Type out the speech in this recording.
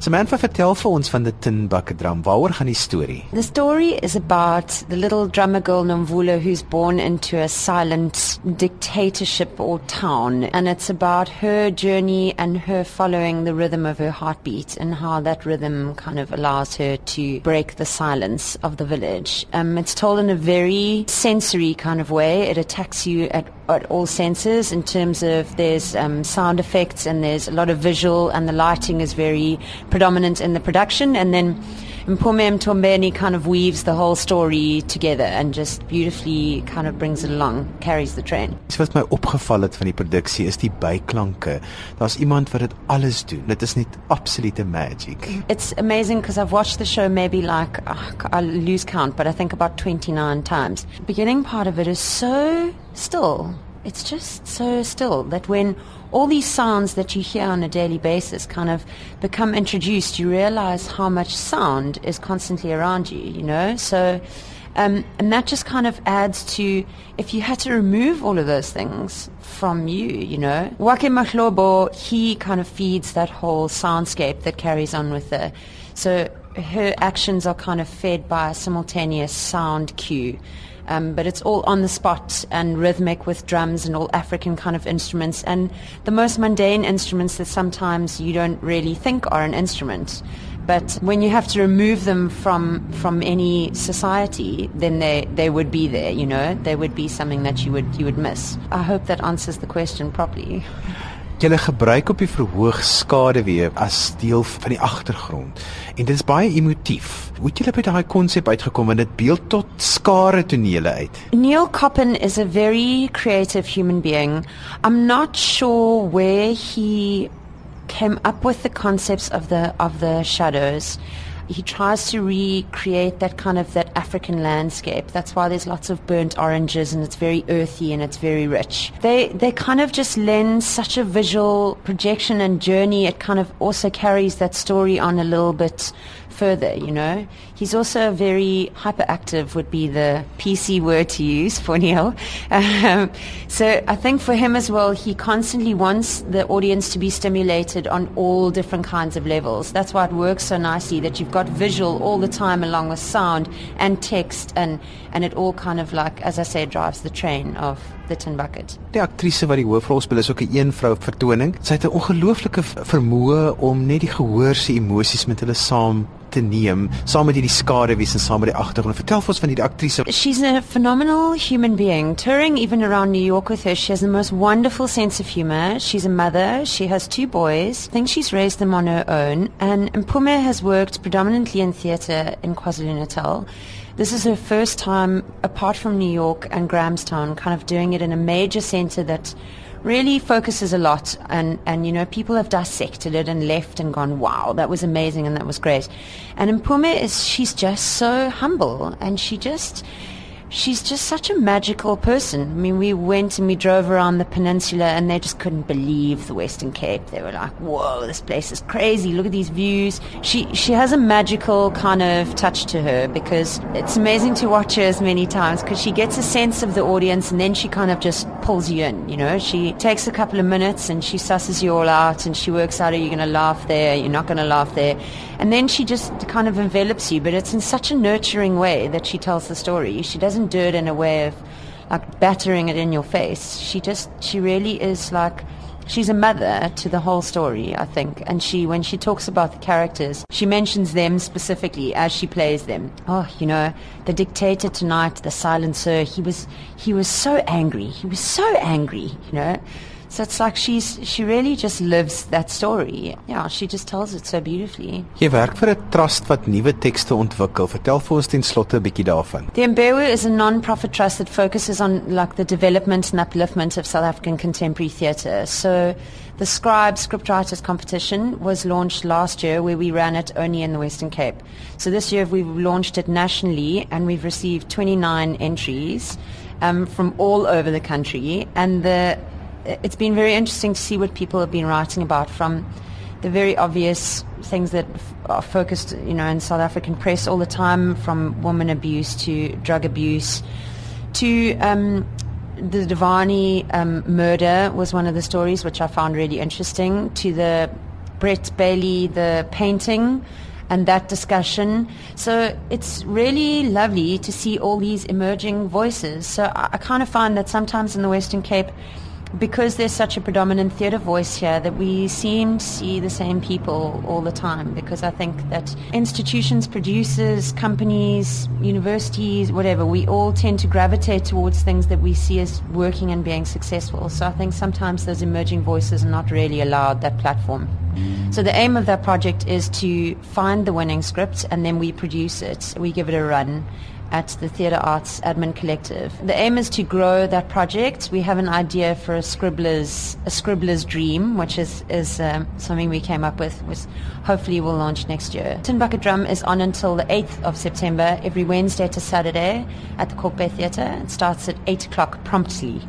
Samantha vertel vir ons van die Tin Bucket drum. Waaroor gaan die storie? The story is about the little drummer girl Nomvula who's born into a silent dictatorship or town and it's about her journey and her following the rhythm of her heartbeat and how that rhythm kind of allows her to break the silence of the village. Um, it's told in a very sensory kind of way. It attacks you at at all senses in terms of there's um, sound effects and there's a lot of visual and the lighting is very predominant in the production. And then Mpome Mtombeni kind of weaves the whole story together and just beautifully kind of brings it along, carries the train. Iets wat my opgeval het van die produksie is die byklanke. Daar's iemand wat dit alles doen. Dit is net absolute magic. It's amazing because I've watched the show maybe like oh, I lose count, but I think about 29 times. The beginning part of it is so still. It's just so still that when all these sounds that you hear on a daily basis kind of become introduced, you realize how much sound is constantly around you, you know? So, um, and that just kind of adds to if you had to remove all of those things from you, you know. Wake Mahlobo, he kind of feeds that whole soundscape that carries on with the. So her actions are kind of fed by a simultaneous sound cue. Um, but it's all on the spot and rhythmic with drums and all African kind of instruments and the most mundane instruments that sometimes you don't really think are an instrument. But when you have to remove them from from any society, then they, they would be there, you know. They would be something that you would you would miss. I hope that answers the question properly. Julle gebruik op die verhoog skaduwee as deel van die agtergrond. En dit is baie emotief. Hoe het julle by daai konsep uitgekom want dit beeld tot skare tonele uit? Neil Coppen is a very creative human being. I'm not sure where he came up with the concepts of the of the shadows. He tries to recreate that kind of that African landscape. That's why there's lots of burnt oranges and it's very earthy and it's very rich. They they kind of just lend such a visual projection and journey. It kind of also carries that story on a little bit further, you know. He's also very hyperactive would be the PC word to use for Neil. Um, so I think for him as well, he constantly wants the audience to be stimulated on all different kinds of levels. That's why it works so nicely that you've got visual all the time along with sound and text and, and it all kind of like, as I say, drives the train of the Tin Bucket. Die aktrise wat die hoofrol speel is ook 'n een vrou vertoning. Sy het 'n ongelooflike vermoë om net die gehoor se emosies met hulle saam te neem saam met hierdie skaduwees en saam met die agtergrond. Vertel vir ons van hierdie aktrise. She's a phenomenal human being. Touring even around New York with her, she has the most wonderful sense of humor. She's a mother. She has two boys. I think she's raised them on her own. And Mpume has worked predominantly in theatre in KwaZulu-Natal. This is her first time, apart from New York and Grahamstown, kind of doing it in a major centre that really focuses a lot and, and you know people have dissected it and left and gone wow that was amazing and that was great. And Mpume is she's just so humble and she just she's just such a magical person. I mean, we went and we drove around the peninsula and they just couldn't believe the Western Cape. They were like, whoa, this place is crazy. Look at these views. She, she has a magical kind of touch to her because it's amazing to watch her as many times because she gets a sense of the audience and then she kind of just pulls you in, you know. She takes a couple of minutes and she susses you all out and she works out, are you going to laugh there? You're not going to laugh there. And then she just kind of envelops you, but it's in such a nurturing way that she tells the story. She doesn't do it in a way of like battering it in your face. She just, she really is like, she's a mother to the whole story, I think. And she, when she talks about the characters, she mentions them specifically as she plays them. Oh, you know, the dictator tonight, the silencer, he was, he was so angry. He was so angry, you know. So it's like she's she really just lives that story. Yeah, she just tells it so beautifully. Jy werk vir 'n trust wat nuwe tekste ontwikkel. Vertel vir ons ten slotte 'n bietjie daarvan. The Mbewu is a non-profit trust that focuses on like the development and upliftment of South African contemporary theatre. So the Scribe Scriptwriters competition was launched last year where we ran it only in the Western Cape. So this year we've launched it nationally and we've received 29 entries um, from all over the country and the it's been very interesting to see what people have been writing about from the very obvious things that are focused, you know, in South African press all the time, from woman abuse to drug abuse, to um, the Dewani um, murder was one of the stories which I found really interesting. To the Brett Bailey the painting and that discussion. So it's really lovely to see all these emerging voices. So I, I kind of find that sometimes in the Western Cape, because there's such a predominant theatre voice here that we seem to see the same people all the time because I think that institutions, producers, companies, universities, whatever, we all tend to gravitate towards things that we see as working and being successful. So I think sometimes those emerging voices are not really allowed that platform. So the aim of that project is to find the winning script and then we produce it. We give it a run at the Theatre Arts Admin Collective. The aim is to grow that project. We have an idea for a scribbler's a scribbler's dream, which is is um, something we came up with. Which hopefully will launch next year. Tin Bucket Drum is on until the 8th of September, every Wednesday to Saturday at the Bay Theatre. It starts at 8 o'clock promptly.